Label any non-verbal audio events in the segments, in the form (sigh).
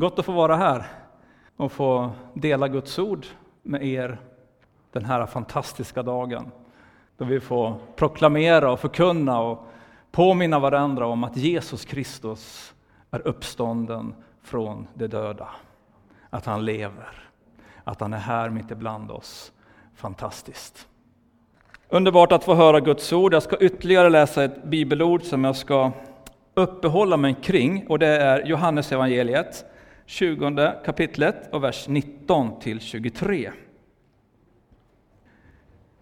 Gott att få vara här och få dela Guds ord med er den här fantastiska dagen. Då vi får proklamera och förkunna och påminna varandra om att Jesus Kristus är uppstånden från de döda. Att han lever, att han är här mitt ibland oss. Fantastiskt. Underbart att få höra Guds ord. Jag ska ytterligare läsa ett bibelord som jag ska uppehålla mig kring och det är Johannes evangeliet 20 kapitlet och vers 19 till 23.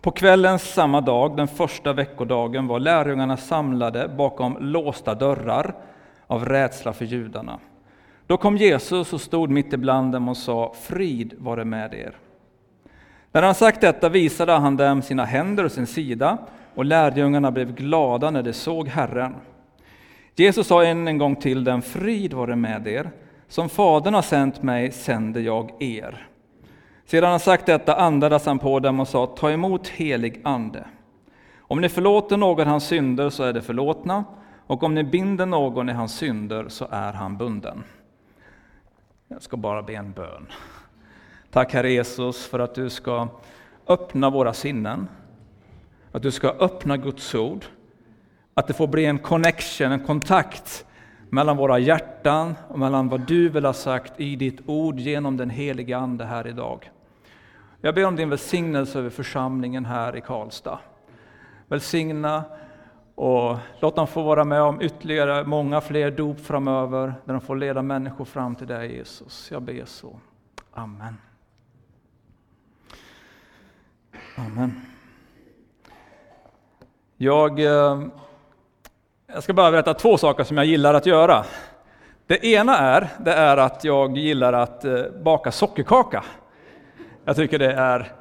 På kvällen samma dag, den första veckodagen, var lärjungarna samlade bakom låsta dörrar av rädsla för judarna. Då kom Jesus och stod mitt ibland dem och sa, frid vare med er. När han sagt detta visade han dem sina händer och sin sida, och lärjungarna blev glada när de såg Herren. Jesus sa än en gång till dem, frid vare med er. Som Fadern har sänt mig sänder jag er. Sedan han sagt detta andades han på dem och sa, ta emot helig ande. Om ni förlåter någon hans synder så är det förlåtna, och om ni binder någon i hans synder så är han bunden. Jag ska bara be en bön. Tack Herre Jesus för att du ska öppna våra sinnen, att du ska öppna Guds ord, att det får bli en connection, en kontakt mellan våra hjärtan och mellan vad du vill ha sagt i ditt ord genom den heliga Ande här idag. Jag ber om din välsignelse över församlingen här i Karlstad. Välsigna och låt dem få vara med om ytterligare många fler dop framöver, där de får leda människor fram till dig Jesus. Jag ber så. Amen. Amen. Jag, eh, jag ska bara berätta två saker som jag gillar att göra. Det ena är, det är att jag gillar att eh, baka sockerkaka. Jag tycker det är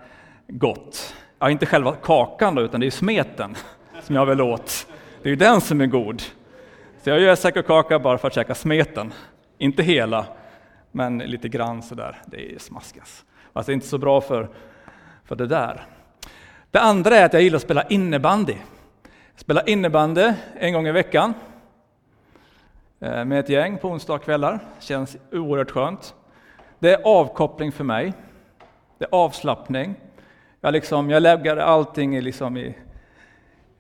gott. Ja, inte själva kakan då, utan det är smeten som jag vill åt. Det är ju den som är god. Så jag gör sockerkaka bara för att käka smeten. Inte hela, men lite grann sådär. Det är smaskas. Fast det är inte så bra för, för det där. Det andra är att jag gillar att spela innebandy. Spela innebandy en gång i veckan eh, med ett gäng på onsdagskvällar. Känns oerhört skönt. Det är avkoppling för mig. Det är avslappning. Jag, liksom, jag lägger allting liksom i,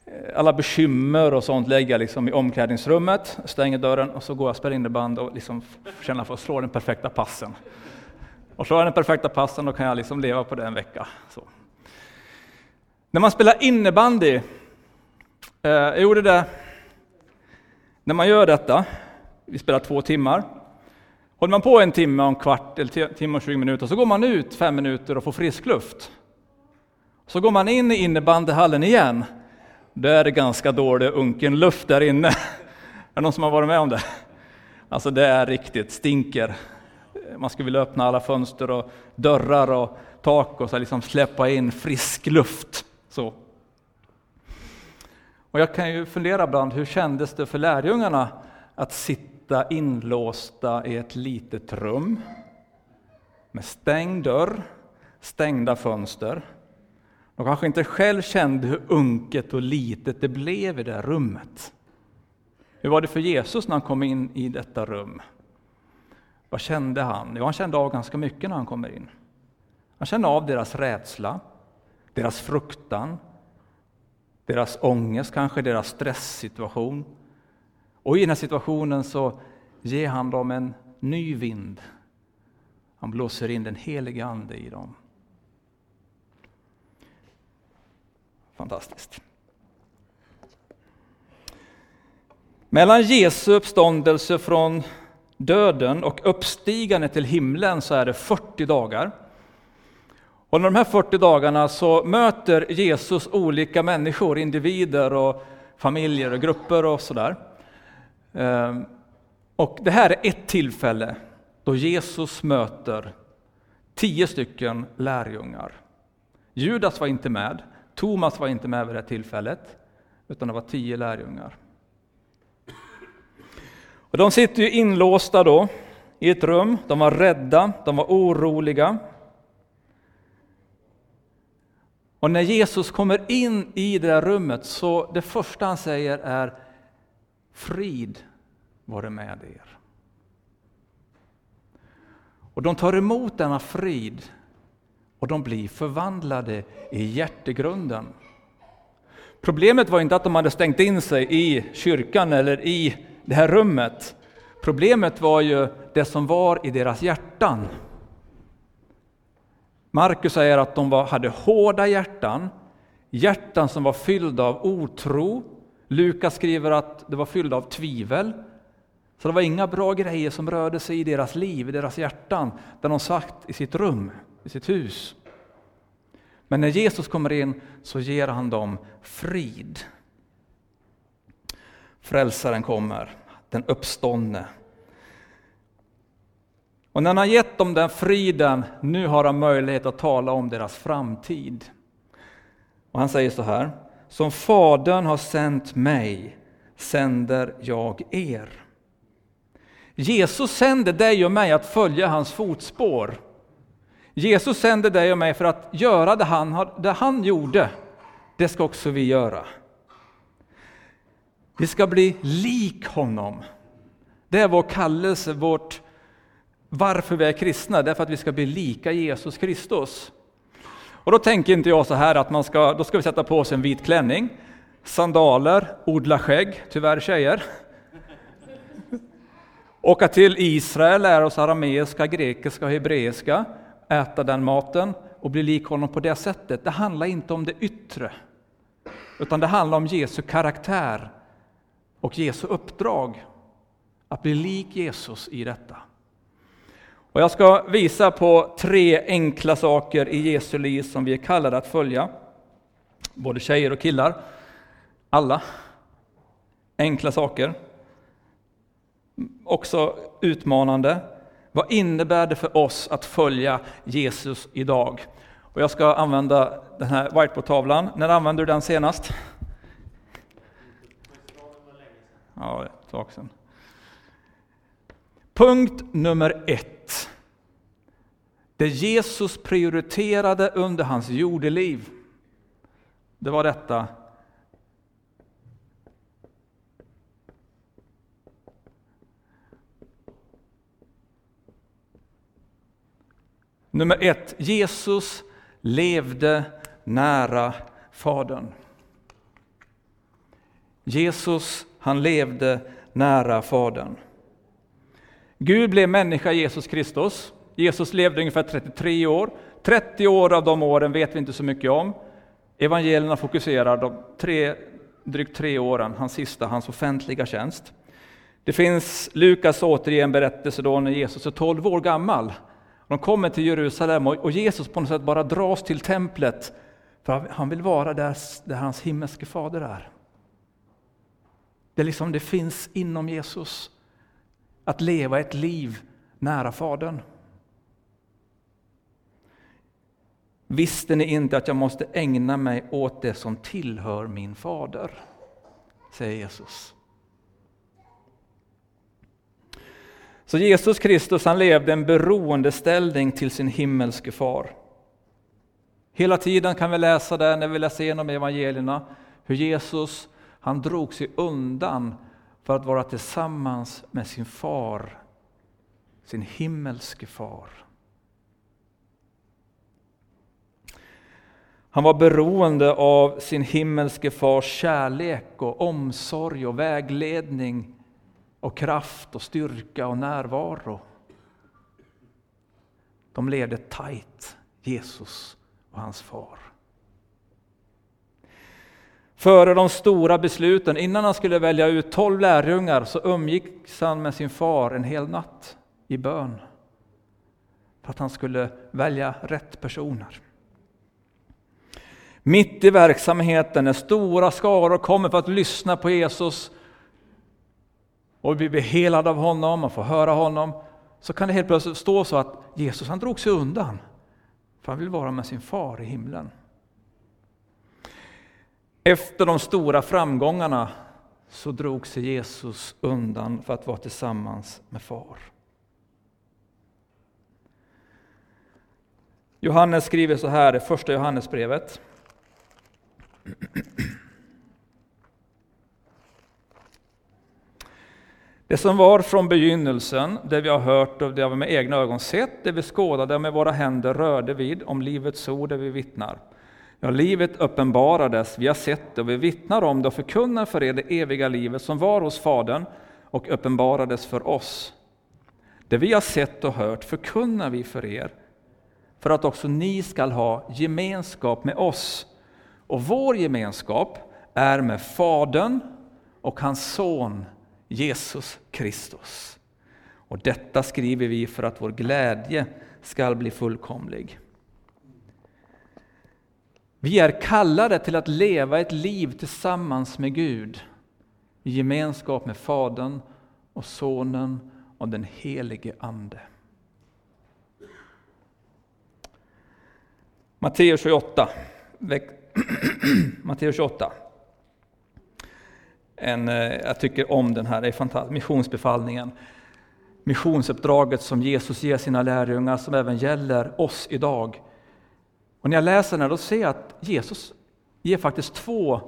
eh, alla bekymmer och sånt lägger jag liksom i omklädningsrummet, stänger dörren och så går jag och spelar innebandy och liksom känner för att slå den perfekta passen. Och slår jag den perfekta passen då kan jag liksom leva på det en vecka. Så. När man spelar innebandy, eh, jag gjorde det, när man gör detta, vi spelar två timmar, håller man på en timme och en kvart, eller timme och 20 minuter, så går man ut fem minuter och får frisk luft. Så går man in i innebandyhallen igen, då är det ganska dålig unken luft där inne. (laughs) Är det någon som har varit med om det? Alltså det är riktigt, stinker. Man skulle vilja öppna alla fönster och dörrar och tak och så liksom släppa in frisk luft. Så. Och jag kan ju fundera ibland, hur kändes det för lärjungarna att sitta inlåsta i ett litet rum med stängd dörr, stängda fönster. De kanske inte själv kände hur unket och litet det blev i det rummet. Hur var det för Jesus när han kom in i detta rum? Vad kände han? Jo, han kände av ganska mycket när han kommer in. Han kände av deras rädsla, deras fruktan, deras ångest, kanske deras stresssituation. Och i den här situationen så ger han dem en ny vind. Han blåser in den helige Ande i dem. Fantastiskt. Mellan Jesu uppståndelse från döden och uppstigande till himlen så är det 40 dagar. Och under de här 40 dagarna så möter Jesus olika människor, individer och familjer och grupper och sådär. Ehm, och det här är ett tillfälle då Jesus möter tio stycken lärjungar. Judas var inte med, Thomas var inte med vid det här tillfället, utan det var tio lärjungar. Och de sitter ju inlåsta då i ett rum, de var rädda, de var oroliga. Och när Jesus kommer in i det där rummet så det första han säger är Frid vare med er. Och de tar emot denna frid och de blir förvandlade i hjärtegrunden. Problemet var inte att de hade stängt in sig i kyrkan eller i det här rummet. Problemet var ju det som var i deras hjärtan. Markus säger att de var, hade hårda hjärtan, hjärtan som var fyllda av otro. Lukas skriver att det var fyllda av tvivel. Så det var inga bra grejer som rörde sig i deras liv, i deras hjärtan, där de satt i sitt rum, i sitt hus. Men när Jesus kommer in så ger han dem frid. Frälsaren kommer, den uppståndne. Och när han har gett dem den friden, nu har han möjlighet att tala om deras framtid. Och han säger så här, som Fadern har sänt mig sänder jag er. Jesus sänder dig och mig att följa hans fotspår. Jesus sänder dig och mig för att göra det han, det han gjorde. Det ska också vi göra. Vi ska bli lik honom. Det är vår kallelse, vårt varför vi är kristna, Därför att vi ska bli lika Jesus Kristus. Och då tänker inte jag så här att man ska, då ska vi sätta på oss en vit klänning, sandaler, odla skägg, tyvärr tjejer. Åka till Israel, lära oss arameiska, grekiska och hebreiska, äta den maten och bli lik honom på det sättet. Det handlar inte om det yttre, utan det handlar om Jesu karaktär och Jesu uppdrag. Att bli lik Jesus i detta. Och jag ska visa på tre enkla saker i Jesu liv som vi är kallade att följa. Både tjejer och killar. Alla. Enkla saker. Också utmanande. Vad innebär det för oss att följa Jesus idag? Och jag ska använda den här whiteboardtavlan. När använde du den senast? Ja, ett tag sedan. Punkt nummer ett. Det Jesus prioriterade under hans jordeliv, det var detta. Nummer ett, Jesus levde nära Fadern. Jesus, han levde nära Fadern. Gud blev människa, Jesus Kristus. Jesus levde ungefär 33 år. 30 år av de åren vet vi inte så mycket om. Evangelierna fokuserar de tre, drygt tre åren, hans sista, hans offentliga tjänst. Det finns Lukas återigen berättelse då när Jesus är 12 år gammal. De kommer till Jerusalem och Jesus på något sätt bara dras till templet för han vill vara där, där hans himmelske fader är. Det, är liksom, det finns inom Jesus att leva ett liv nära Fadern. Visste ni inte att jag måste ägna mig åt det som tillhör min fader? säger Jesus. Så Jesus Kristus han levde en beroendeställning till sin himmelske far. Hela tiden kan vi läsa det när vi läser igenom evangelierna, hur Jesus han drog sig undan för att vara tillsammans med sin far, sin himmelske far. Han var beroende av sin himmelske fars kärlek och omsorg och vägledning och kraft och styrka och närvaro. De levde tajt, Jesus och hans far. Före de stora besluten, innan han skulle välja ut tolv lärjungar, så umgicks han med sin far en hel natt i bön. För att han skulle välja rätt personer. Mitt i verksamheten, när stora skaror kommer för att lyssna på Jesus och vi blir helade av honom och får höra honom, så kan det helt plötsligt stå så att Jesus han drog sig undan, för han vill vara med sin far i himlen. Efter de stora framgångarna så drog sig Jesus undan för att vara tillsammans med far. Johannes skriver så här i första Johannesbrevet. Det som var från begynnelsen, det vi har hört och det vi med egna ögon sett, det vi skådade och med våra händer rörde vid, om livets ord det vi vittnar. Ja, livet uppenbarades, vi har sett det och vi vittnar om det och förkunnar för er det eviga livet som var hos Fadern och uppenbarades för oss. Det vi har sett och hört förkunnar vi för er, för att också ni skall ha gemenskap med oss. Och vår gemenskap är med Fadern och hans son Jesus Kristus. Och detta skriver vi för att vår glädje skall bli fullkomlig. Vi är kallade till att leva ett liv tillsammans med Gud i gemenskap med Fadern och Sonen och den helige Ande. Matteus 28. (clears throat) Matteus 28. En, eh, jag tycker om den här, det är missionsbefallningen. Missionsuppdraget som Jesus ger sina lärjungar, som även gäller oss idag. Och när jag läser den här, då ser jag att Jesus ger faktiskt två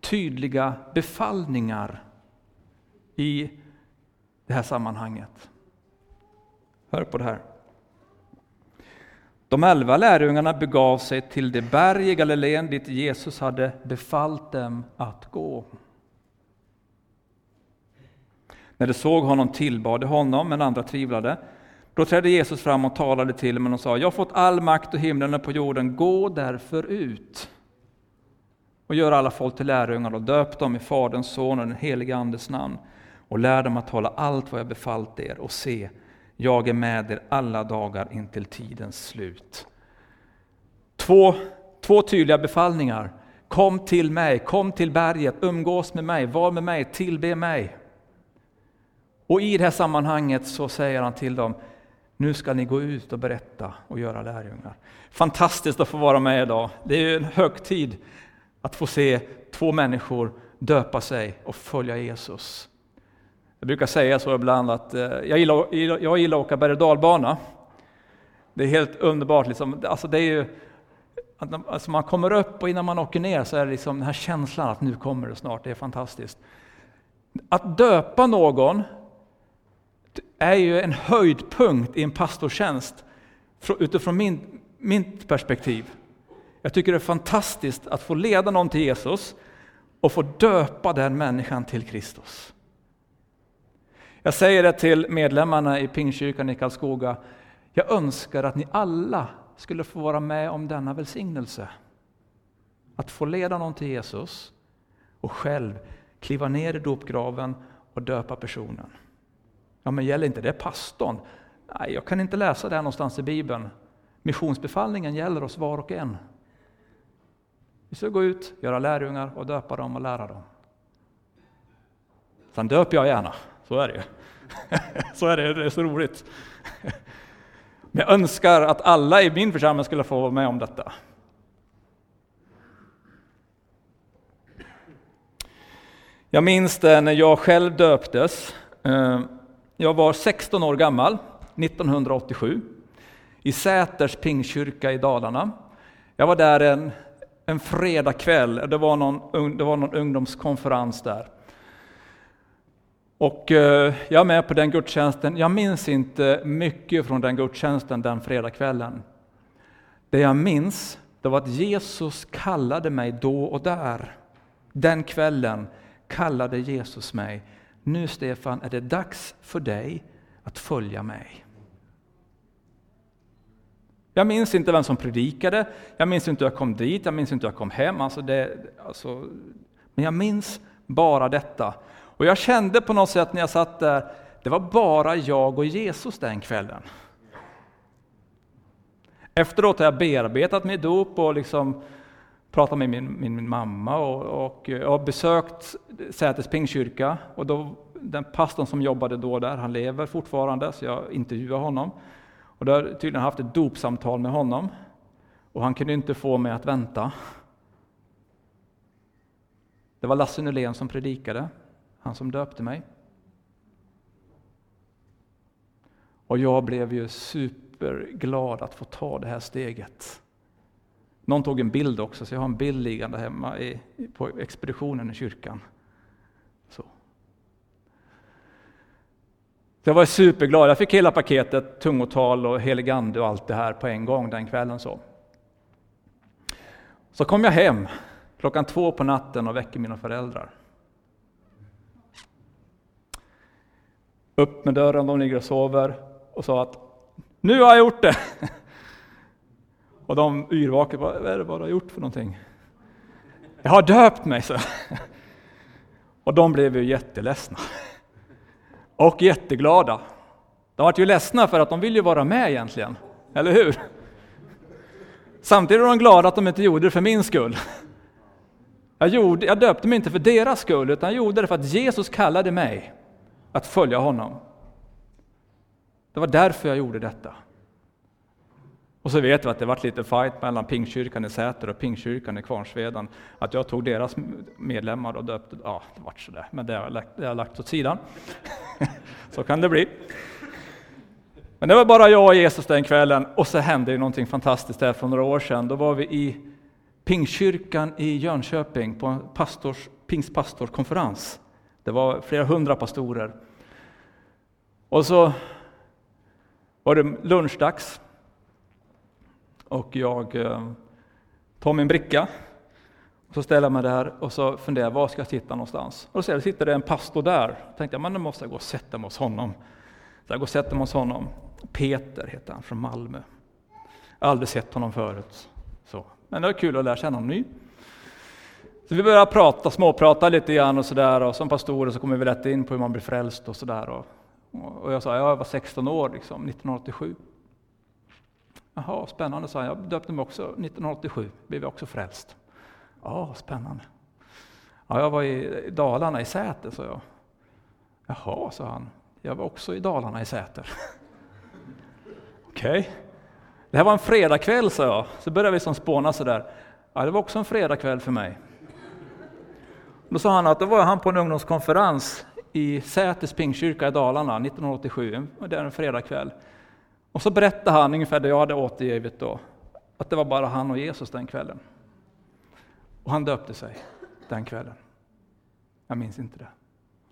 tydliga befallningar i det här sammanhanget. Hör på det här. De elva lärjungarna begav sig till det berg i Galileen dit Jesus hade befallt dem att gå. När de såg honom tillbad de honom, men andra tvivlade. Då trädde Jesus fram och talade till dem och sa, jag har fått all makt och himlen och på jorden, gå därför ut och gör alla folk till lärjungar och döp dem i Faderns, Sonens och den helige Andes namn och lär dem att hålla allt vad jag befallt er och se, jag är med er alla dagar intill tidens slut. Två, två tydliga befallningar. Kom till mig, kom till berget, umgås med mig, var med mig, tillbe mig. Och i det här sammanhanget så säger han till dem, nu ska ni gå ut och berätta och göra lärjungar. Fantastiskt att få vara med idag. Det är en högtid att få se två människor döpa sig och följa Jesus. Jag brukar säga så ibland att eh, jag gillar, jag gillar att åka berg och dalbana. Det är helt underbart. Liksom. Alltså det är ju, alltså man kommer upp och innan man åker ner så är det liksom den här känslan att nu kommer det snart. Det är fantastiskt. Att döpa någon är ju en höjdpunkt i en pastortjänst utifrån min, mitt perspektiv. Jag tycker det är fantastiskt att få leda någon till Jesus och få döpa den människan till Kristus. Jag säger det till medlemmarna i Pingstkyrkan i Karlskoga. Jag önskar att ni alla skulle få vara med om denna välsignelse. Att få leda någon till Jesus och själv kliva ner i dopgraven och döpa personen. Ja, men gäller inte det pastorn? Nej, jag kan inte läsa det här någonstans i Bibeln. Missionsbefallningen gäller oss var och en. Vi ska gå ut, göra lärjungar och döpa dem och lära dem. Sen döper jag gärna, så är det ju. (laughs) så är det, det är så roligt. Men jag önskar att alla i min församling skulle få vara med om detta. Jag minns det när jag själv döptes. Eh, jag var 16 år gammal 1987 i Säters pingkyrka i Dalarna. Jag var där en, en fredagkväll, det var, någon, det var någon ungdomskonferens där. Och eh, jag är med på den gudstjänsten. Jag minns inte mycket från den gudstjänsten den fredagskvällen. Det jag minns, det var att Jesus kallade mig då och där. Den kvällen kallade Jesus mig nu Stefan är det dags för dig att följa mig. Jag minns inte vem som predikade, jag minns inte hur jag kom dit, jag minns inte hur jag kom hem. Alltså det, alltså, men jag minns bara detta. Och jag kände på något sätt när jag satt där, det var bara jag och Jesus den kvällen. Efteråt har jag bearbetat mitt dop och liksom pratat med min, min, min mamma och, och, jag har besökt Säters pingkyrka och då, den pastorn som jobbade då där, han lever fortfarande, så jag intervjuade honom. Och då har jag tydligen haft ett dopsamtal med honom och han kunde inte få mig att vänta. Det var Lasse Nylén som predikade, han som döpte mig. Och jag blev ju superglad att få ta det här steget. Någon tog en bild också, så jag har en bild liggande hemma i, på expeditionen i kyrkan. Så. jag var superglad. Jag fick hela paketet, tungotal och heligande och allt det här på en gång den kvällen. Så, så kom jag hem klockan två på natten och väcker mina föräldrar. Upp med dörren, de ligger och sover och sa att nu har jag gjort det! (laughs) Och de yrvaket, vad är det vad du har gjort för någonting? (laughs) Jag har döpt mig, så. (laughs) Och de blev ju jätteledsna. Och jätteglada. De var ju ledsna för att de vill ju vara med egentligen, eller hur? Samtidigt var de glada att de inte gjorde det för min skull. Jag, gjorde, jag döpte mig inte för deras skull, utan jag gjorde det för att Jesus kallade mig att följa honom. Det var därför jag gjorde detta. Och så vet vi att det varit lite fight mellan Pingstkyrkan i Säter och Pingstkyrkan i Kvarnsveden. Att jag tog deras medlemmar och döpte, ja det vart sådär, men det har jag lagt, det har jag lagt åt sidan. (laughs) så kan det bli. Men det var bara jag och Jesus den kvällen och så hände ju någonting fantastiskt där för några år sedan. Då var vi i Pingstkyrkan i Jönköping på en pastors, pingstpastorskonferens. Det var flera hundra pastorer. Och så var det lunchdags och jag eh, tar min bricka, och så ställer jag mig där och så funderar jag, var ska jag sitta någonstans? Och så sitter det en pastor där. Då tänkte men nu måste jag gå och sätta mig hos honom. Så jag går och sätter mig hos honom. Peter heter han, från Malmö. Jag har aldrig sett honom förut. Så. Men det var kul att lära känna honom ny. Så vi började prata, småprata lite grann och sådär. Och som pastorer så kommer vi lätt in på hur man blir frälst och sådär. Och, jag sa, jag var 16 år liksom, 1987. Jaha, spännande, sa han. Jag döpte mig också 1987, blev jag också frälst. Ja, spännande. Ja, jag var i Dalarna, i Säter, sa jag. Jaha, sa han. Jag var också i Dalarna, i Säter. (laughs) Okej. Okay. Det här var en fredagkväll, sa jag. Så började vi som spåna sådär. Ja, det var också en fredagkväll för mig. Då sa han att då var han på en ungdomskonferens i Säters pingkyrka i Dalarna 1987. Det är en fredagkväll. Och så berättade han ungefär det jag hade återgivit då, att det var bara han och Jesus den kvällen. Och han döpte sig den kvällen. Jag minns inte det.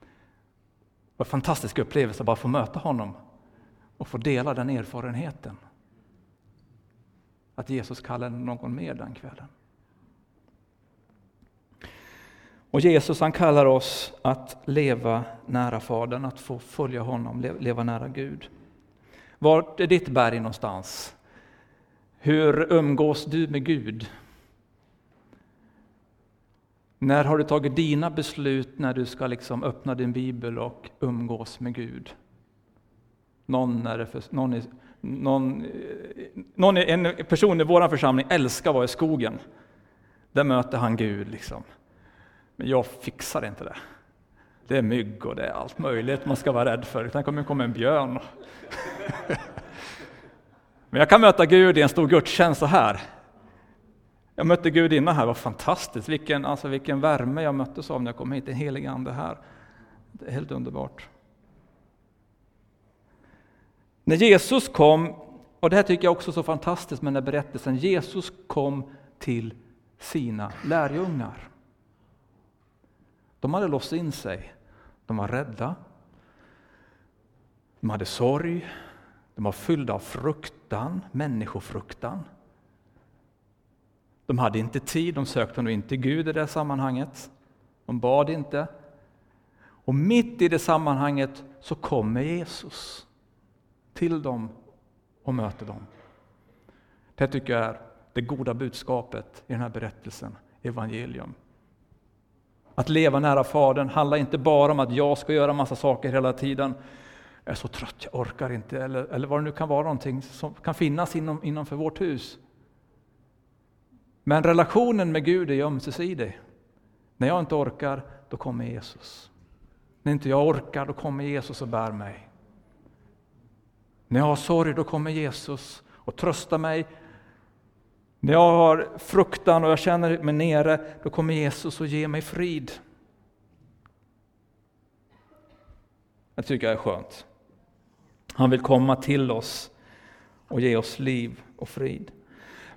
Det var en fantastisk upplevelse att bara få möta honom och få dela den erfarenheten. Att Jesus kallade någon mer den kvällen. Och Jesus han kallar oss att leva nära Fadern, att få följa honom, leva nära Gud. Vart är ditt berg någonstans? Hur umgås du med Gud? När har du tagit dina beslut när du ska liksom öppna din bibel och umgås med Gud? Någon, är för, någon, är, någon, någon är, en person i vår församling älskar att vara i skogen. Där möter han Gud. Liksom. Men jag fixar inte det. Det är mygg och det är allt möjligt man ska vara rädd för. Tänk om det kommer en björn. (laughs) Men jag kan möta Gud i en stor gudstjänst så här. Jag mötte Gud innan här, det var fantastiskt. Vilken, alltså vilken värme jag möttes av när jag kom hit, Den helige ande här. Det är helt underbart. När Jesus kom, och det här tycker jag också är så fantastiskt med den här berättelsen, Jesus kom till sina lärjungar. De hade låst in sig, de var rädda, de hade sorg, de var fyllda av fruktan, människofruktan. De hade inte tid, de sökte nog inte Gud i det sammanhanget. De bad inte. Och mitt i det sammanhanget så kommer Jesus till dem och möter dem. Det tycker jag är det goda budskapet i den här berättelsen, evangelium. Att leva nära Fadern handlar inte bara om att jag ska göra massa saker hela tiden, jag är så trött, jag orkar inte, eller, eller vad det nu kan vara någonting som kan finnas inom, innanför vårt hus. Men relationen med Gud är ömsesidig. När jag inte orkar, då kommer Jesus. När inte jag orkar, då kommer Jesus och bär mig. När jag har sorg, då kommer Jesus och tröstar mig. När jag har fruktan och jag känner mig nere, då kommer Jesus och ger mig frid. Jag tycker det är skönt. Han vill komma till oss och ge oss liv och frid.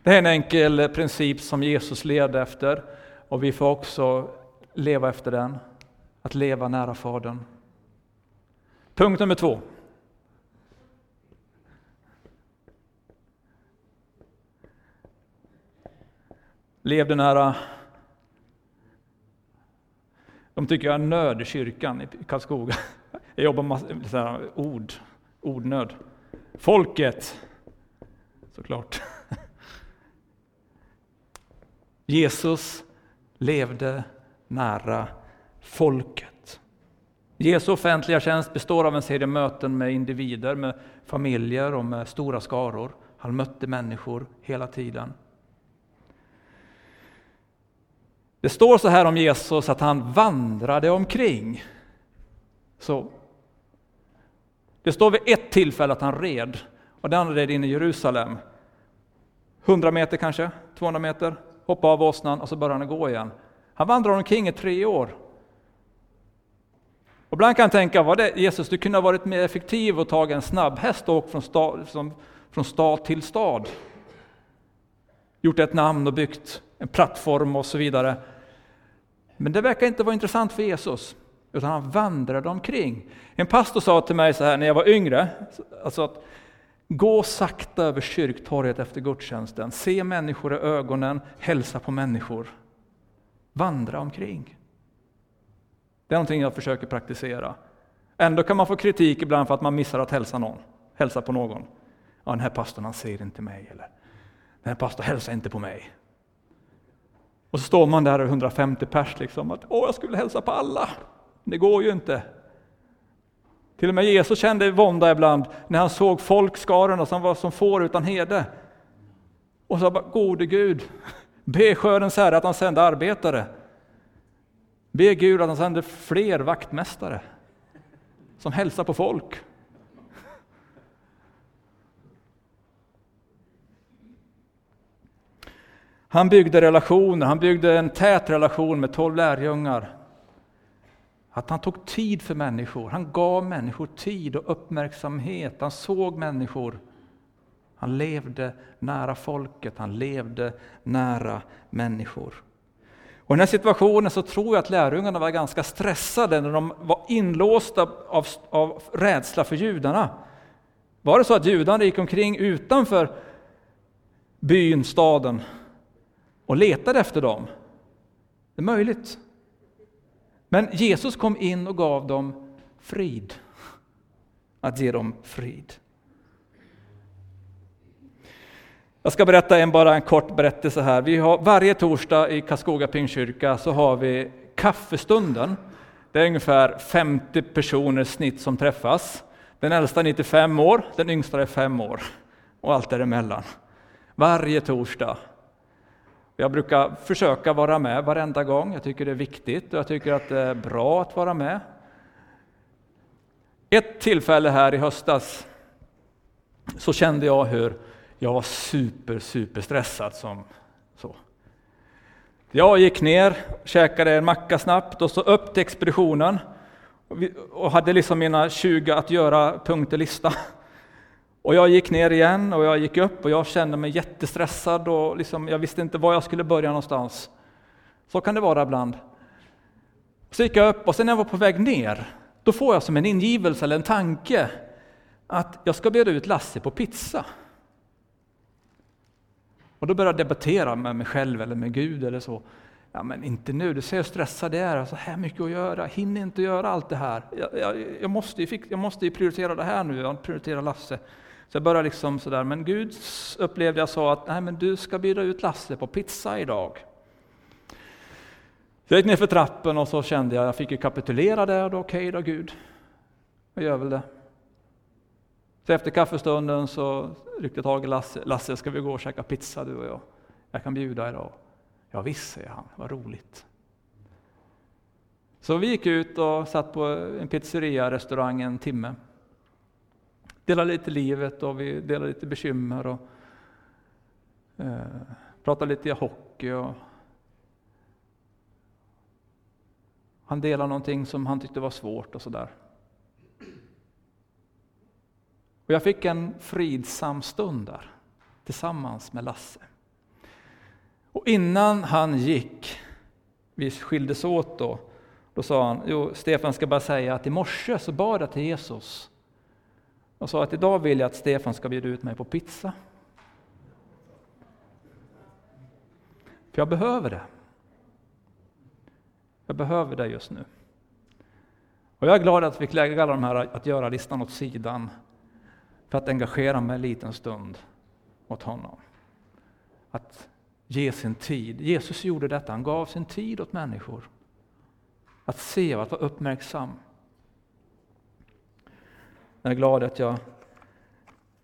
Det är en enkel princip som Jesus levde efter och vi får också leva efter den. Att leva nära Fadern. Punkt nummer två. Levde nära äh, de tycker jag är nödkyrkan i Karlskoga. (laughs) Jag jobbar med så ord, ordnöd. Folket, såklart. (laughs) Jesus levde nära folket. Jesu offentliga tjänst består av en serie möten med individer, med familjer och med stora skaror. Han mötte människor hela tiden. Det står så här om Jesus att han vandrade omkring. Så. Det står vid ett tillfälle att han red, och den red in i Jerusalem. 100 meter kanske, 200 meter, hoppade av åsnan och så började han gå igen. Han vandrade omkring i tre år. Och ibland kan jag tänka, vad det Jesus, du kunde ha varit mer effektiv och tagit en snabb häst och åkt från stad, från stad till stad. Gjort ett namn och byggt en plattform och så vidare. Men det verkar inte vara intressant för Jesus, utan han vandrade omkring. En pastor sa till mig så här när jag var yngre, alltså att gå sakta över kyrktorget efter gudstjänsten, se människor i ögonen, hälsa på människor. Vandra omkring. Det är någonting jag försöker praktisera. Ändå kan man få kritik ibland för att man missar att hälsa någon, hälsa på någon. Ja, den här pastorn han ser inte mig, eller Nej, pastor, pastorn inte på mig. Och så står man där 150 pers liksom, att åh, jag skulle hälsa på alla. Det går ju inte. Till och med Jesus kände vånda ibland när han såg folkskarorna som var som får utan hede. Och så bara, gode Gud, be skördens Herre att han sände arbetare. Be Gud att han sände fler vaktmästare som hälsar på folk. Han byggde relationer, han byggde en tät relation med tolv lärjungar. Att han tog tid för människor, han gav människor tid och uppmärksamhet, han såg människor. Han levde nära folket, han levde nära människor. Och I den här situationen så tror jag att lärjungarna var ganska stressade när de var inlåsta av, av rädsla för judarna. Var det så att judarna gick omkring utanför byn, staden, och letade efter dem. Det är möjligt. Men Jesus kom in och gav dem frid. Att ge dem frid. Jag ska berätta en, bara en kort berättelse här. Vi har, varje torsdag i Karlskoga Pingstkyrka så har vi kaffestunden. Det är ungefär 50 personer snitt som träffas. Den äldsta är 95 år, den yngsta är 5 år och allt däremellan. Varje torsdag jag brukar försöka vara med varenda gång. Jag tycker det är viktigt och jag tycker att det är bra att vara med. Ett tillfälle här i höstas så kände jag hur jag var super, super stressad. Som, så. Jag gick ner, käkade en macka snabbt och så upp till expeditionen och hade liksom mina 20 att göra-punkter-lista. Och jag gick ner igen och jag gick upp och jag kände mig jättestressad och liksom, jag visste inte var jag skulle börja någonstans. Så kan det vara ibland. Så gick jag upp och sen när jag var på väg ner, då får jag som en ingivelse eller en tanke att jag ska bjuda ut Lasse på pizza. Och då började jag debattera med mig själv eller med Gud eller så. Ja, men inte nu, du ser hur stressad jag är, så här mycket att göra, jag hinner inte göra allt det här. Jag, jag, jag måste, ju, jag måste ju prioritera det här nu, jag prioriterar Lasse. Så jag började liksom sådär, men Gud upplevde jag sa att nej, men du ska bjuda ut Lasse på pizza idag. Så jag gick ner för trappen och så kände jag, jag fick ju kapitulera där, okej okay då Gud, jag gör väl det. Så efter kaffestunden så ryckte jag tag i Lasse, Lasse ska vi gå och käka pizza du och jag? Jag kan bjuda idag. Ja visst, säger han, vad roligt. Så vi gick ut och satt på en pizzeria-restaurang en timme delar lite livet och vi delar lite bekymmer och eh, pratar lite hockey. Och han delar någonting som han tyckte var svårt och sådär. Och jag fick en fridsam stund där tillsammans med Lasse. Och innan han gick, vi skildes åt då, då sa han, jo Stefan ska bara säga att i morse så bad jag till Jesus och sa att idag vill jag att Stefan ska bjuda ut mig på pizza. För jag behöver det. Jag behöver det just nu. Och jag är glad att vi fick lägga alla de här att göra-listan åt sidan för att engagera mig en liten stund åt honom. Att ge sin tid. Jesus gjorde detta, han gav sin tid åt människor. Att se och att vara uppmärksam. Jag är glad att jag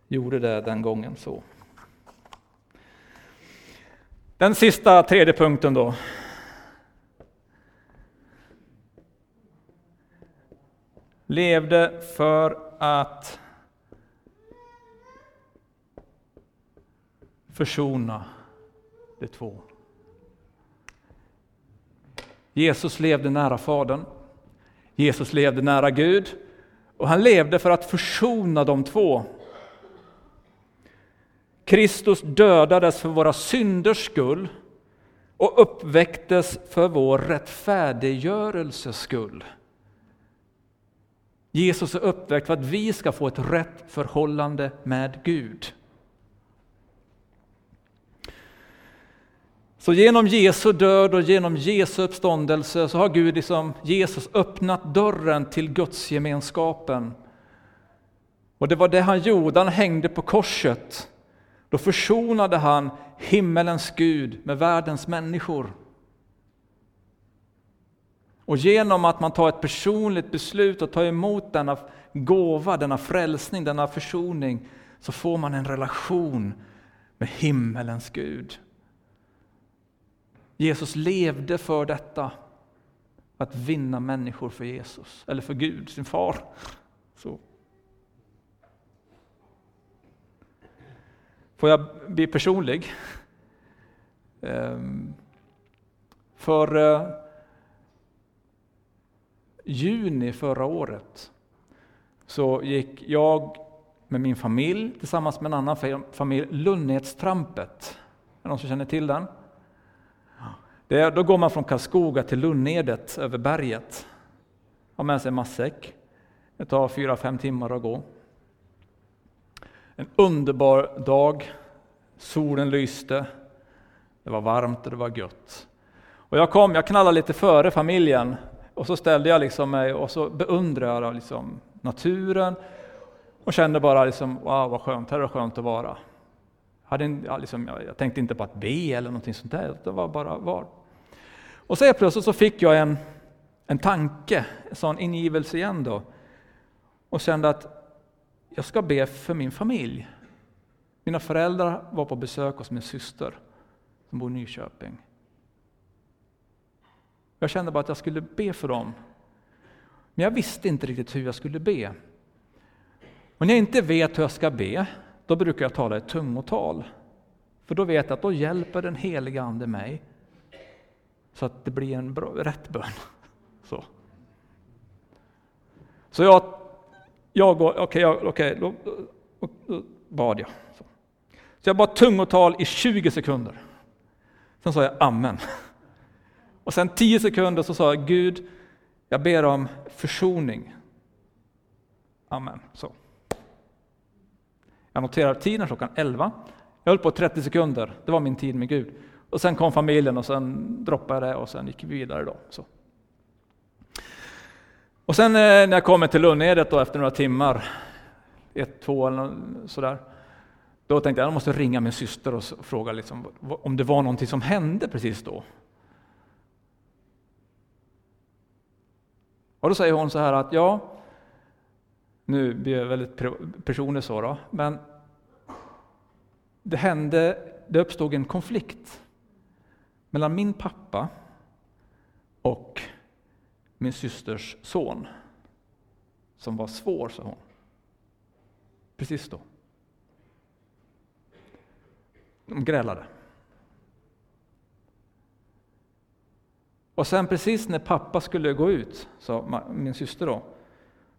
gjorde det den gången så. Den sista, tredje punkten då. Levde för att försona de två. Jesus levde nära Fadern. Jesus levde nära Gud och han levde för att försona de två. Kristus dödades för våra synders skull och uppväcktes för vår rättfärdiggörelses skull. Jesus är uppväckt för att vi ska få ett rätt förhållande med Gud. Så genom Jesu död och genom Jesu uppståndelse så har Gud liksom Jesus öppnat dörren till Guds gemenskapen. Och det var det han gjorde, han hängde på korset. Då försonade han himmelens Gud med världens människor. Och genom att man tar ett personligt beslut och tar emot denna gåva, denna frälsning, denna försoning, så får man en relation med himmelens Gud. Jesus levde för detta, att vinna människor för Jesus, eller för Gud, sin far. Så. Får jag bli personlig? Ehm, för eh, juni förra året så gick jag med min familj tillsammans med en annan familj Lunnedstrampet. Är det någon som känner till den? Det då går man från Karlskoga till Lunnedet över berget. Har med sig matsäck. Det tar fyra, fem timmar att gå. En underbar dag. Solen lyste. Det var varmt och det var gött. Och jag kom, jag knallade lite före familjen och så ställde jag liksom mig och så beundrade jag liksom naturen och kände bara liksom, wow vad skönt, här är det skönt att vara. Hade, ja, liksom, jag, jag, tänkte inte på att be eller någonting sånt där, det var bara var. Och så plötsligt så fick jag en, en tanke, en sån ingivelse igen då. Och kände att jag ska be för min familj. Mina föräldrar var på besök hos min syster som bor i Nyköping. Jag kände bara att jag skulle be för dem. Men jag visste inte riktigt hur jag skulle be. Och när jag inte vet hur jag ska be, då brukar jag tala i tungotal. För då vet jag att då hjälper den heliga Ande mig så att det blir en bra, rätt bön. (laughs) Så, så jag, jag går, okej, okay, okay, då, då, då, bad jag. Så. så jag bad tungotal i 20 sekunder. Sen sa jag amen. Och sen 10 sekunder så sa jag Gud, jag ber om försoning. Amen. Så. Jag noterar tiden klockan 11. Jag höll på 30 sekunder, det var min tid med Gud. Och sen kom familjen och sen droppade det och sen gick vi vidare. Då, så. Och sen eh, när jag kommer till Lunnedet då efter några timmar, ett, två eller sådär, då tänkte jag att jag måste ringa min syster och fråga liksom, om det var någonting som hände precis då. Och då säger hon så här att ja, nu blir jag väldigt personlig så då, men det hände, det uppstod en konflikt mellan min pappa och min systers son, som var svår, sa hon. Precis då. De grälade. Och sen precis när pappa skulle gå ut, sa min syster då,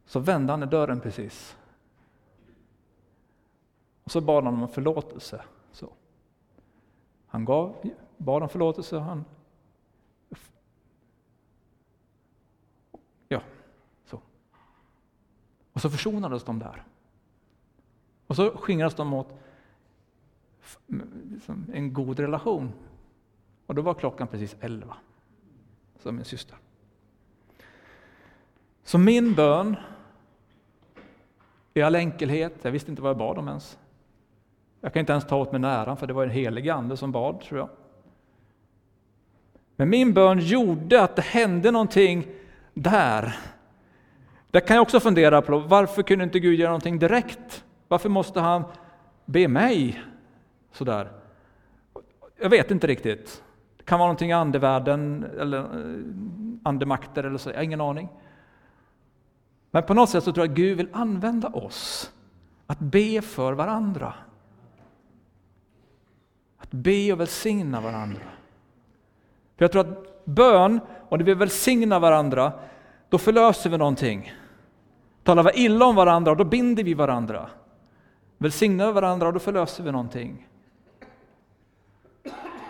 så vände han i dörren precis. Och så bad han om förlåtelse. Så. Han gav bad om förlåtelse. Han... Ja, så. Och så försonades de där. Och så skingrades de åt liksom en god relation. Och då var klockan precis elva, sa min syster. Så min bön, i all enkelhet, jag visste inte vad jag bad om ens. Jag kan inte ens ta åt mig näran, för det var en helig ande som bad, tror jag. Men min bön gjorde att det hände någonting där. Där kan jag också fundera på, varför kunde inte Gud göra någonting direkt? Varför måste han be mig sådär? Jag vet inte riktigt. Det kan vara någonting i andevärlden eller eh, andemakter eller så, jag har ingen aning. Men på något sätt så tror jag att Gud vill använda oss att be för varandra. Att be och välsigna varandra. För jag tror att bön, och när vi välsignar varandra, då förlöser vi någonting. Talar vi illa om varandra, då binder vi varandra. Välsignar vi varandra, då förlöser vi någonting.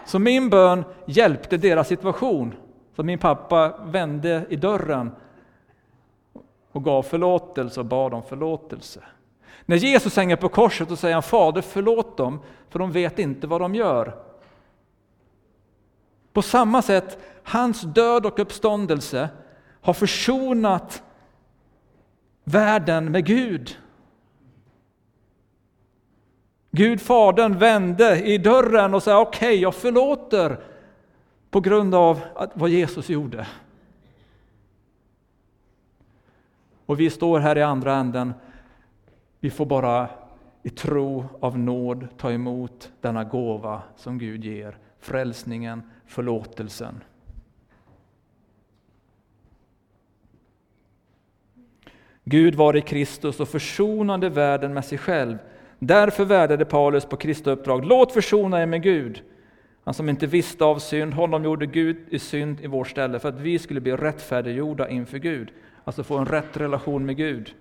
Så min bön hjälpte deras situation. Så min pappa vände i dörren och gav förlåtelse och bad om förlåtelse. När Jesus hänger på korset och säger han Fader förlåt dem, för de vet inte vad de gör. På samma sätt, hans död och uppståndelse har försonat världen med Gud. Gud Fadern vände i dörren och sa okej, okay, jag förlåter på grund av vad Jesus gjorde. Och vi står här i andra änden. Vi får bara i tro av nåd ta emot denna gåva som Gud ger, frälsningen, förlåtelsen. Gud var i Kristus och försonade världen med sig själv. Därför vädjade Paulus på Kristi uppdrag, låt försona er med Gud. Han som inte visste av synd, honom gjorde Gud i synd i vårt ställe för att vi skulle bli rättfärdiggjorda inför Gud. Alltså få en rätt relation med Gud.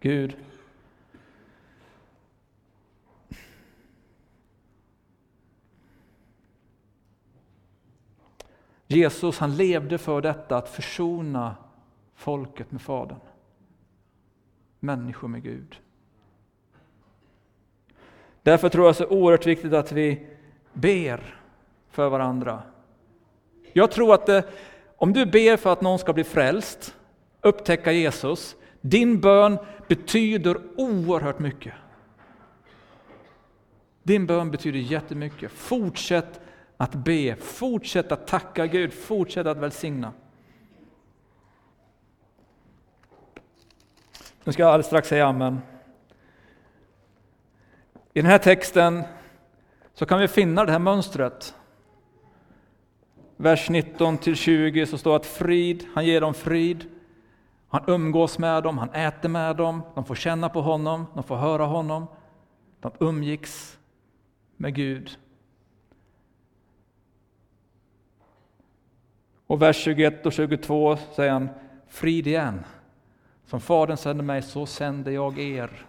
Gud Jesus han levde för detta att försona folket med Fadern. Människor med Gud. Därför tror jag det är så oerhört viktigt att vi ber för varandra. Jag tror att det, om du ber för att någon ska bli frälst, upptäcka Jesus, din bön betyder oerhört mycket. Din bön betyder jättemycket. Fortsätt att be, fortsätt att tacka Gud, fortsätt att välsigna. Nu ska jag alldeles strax säga amen. I den här texten så kan vi finna det här mönstret. Vers 19 till 20 så står att frid, han ger dem frid. Han umgås med dem, han äter med dem, de får känna på honom, de får höra honom. De umgicks med Gud. Och vers 21 och 22 säger han, frid igen. Som Fadern sände mig, så sänder jag er.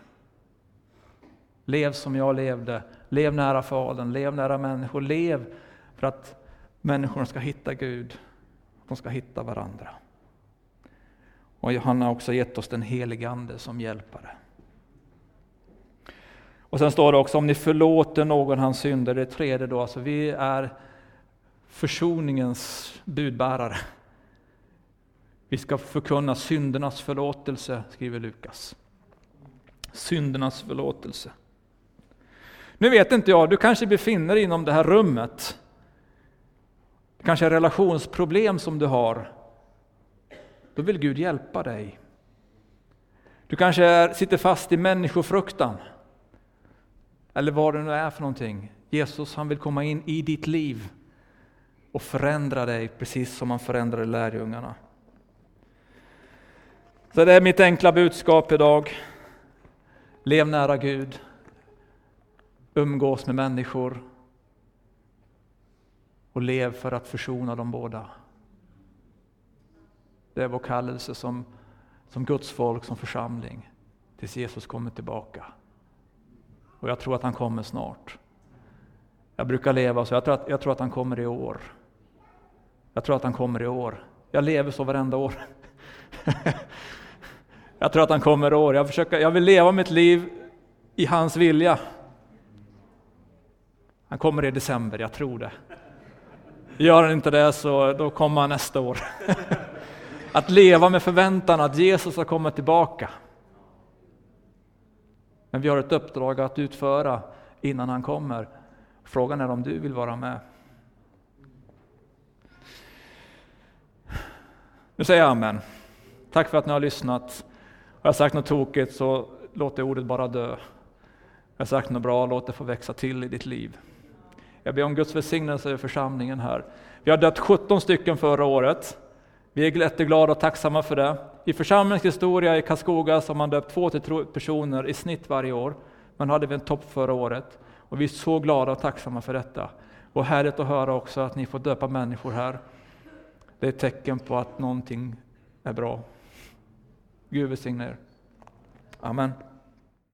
Lev som jag levde, lev nära Fadern, lev nära människor, lev för att människorna ska hitta Gud, de ska hitta varandra. Och han har också gett oss den helige Ande som hjälpare. Och sen står det också om ni förlåter någon hans synder, det tredje då, alltså vi är försoningens budbärare. Vi ska förkunna syndernas förlåtelse, skriver Lukas. Syndernas förlåtelse. Nu vet inte jag, du kanske befinner dig inom det här rummet. Det kanske är relationsproblem som du har. Då vill Gud hjälpa dig. Du kanske är, sitter fast i människofruktan. Eller vad det nu är för någonting. Jesus han vill komma in i ditt liv och förändra dig precis som han förändrade lärjungarna. Så det är mitt enkla budskap idag. Lev nära Gud. Umgås med människor. Och lev för att försona dem båda. Det är vår kallelse som, som Guds folk, som församling, tills Jesus kommer tillbaka. Och jag tror att han kommer snart. Jag brukar leva så, jag tror att, jag tror att han kommer i år. Jag tror att han kommer i år. Jag lever så varenda år. (laughs) jag tror att han kommer i år. Jag, försöker, jag vill leva mitt liv i hans vilja. Han kommer i december, jag tror det. Gör han inte det så då kommer han nästa år. (laughs) Att leva med förväntan att Jesus ska komma tillbaka. Men vi har ett uppdrag att utföra innan han kommer. Frågan är om du vill vara med. Nu säger jag amen. Tack för att ni har lyssnat. Har jag sagt något tokigt så låt det ordet bara dö. Har jag sagt något bra, låt det få växa till i ditt liv. Jag ber om Guds välsignelse över församlingen här. Vi har dött 17 stycken förra året. Vi är jätteglada och tacksamma för det. I församlingens historia i Karlskoga så har man döpt två till tre personer i snitt varje år. Men hade vi en topp förra året. Och vi är så glada och tacksamma för detta. Och härligt att höra också att ni får döpa människor här. Det är ett tecken på att någonting är bra. Gud välsigne er. Amen.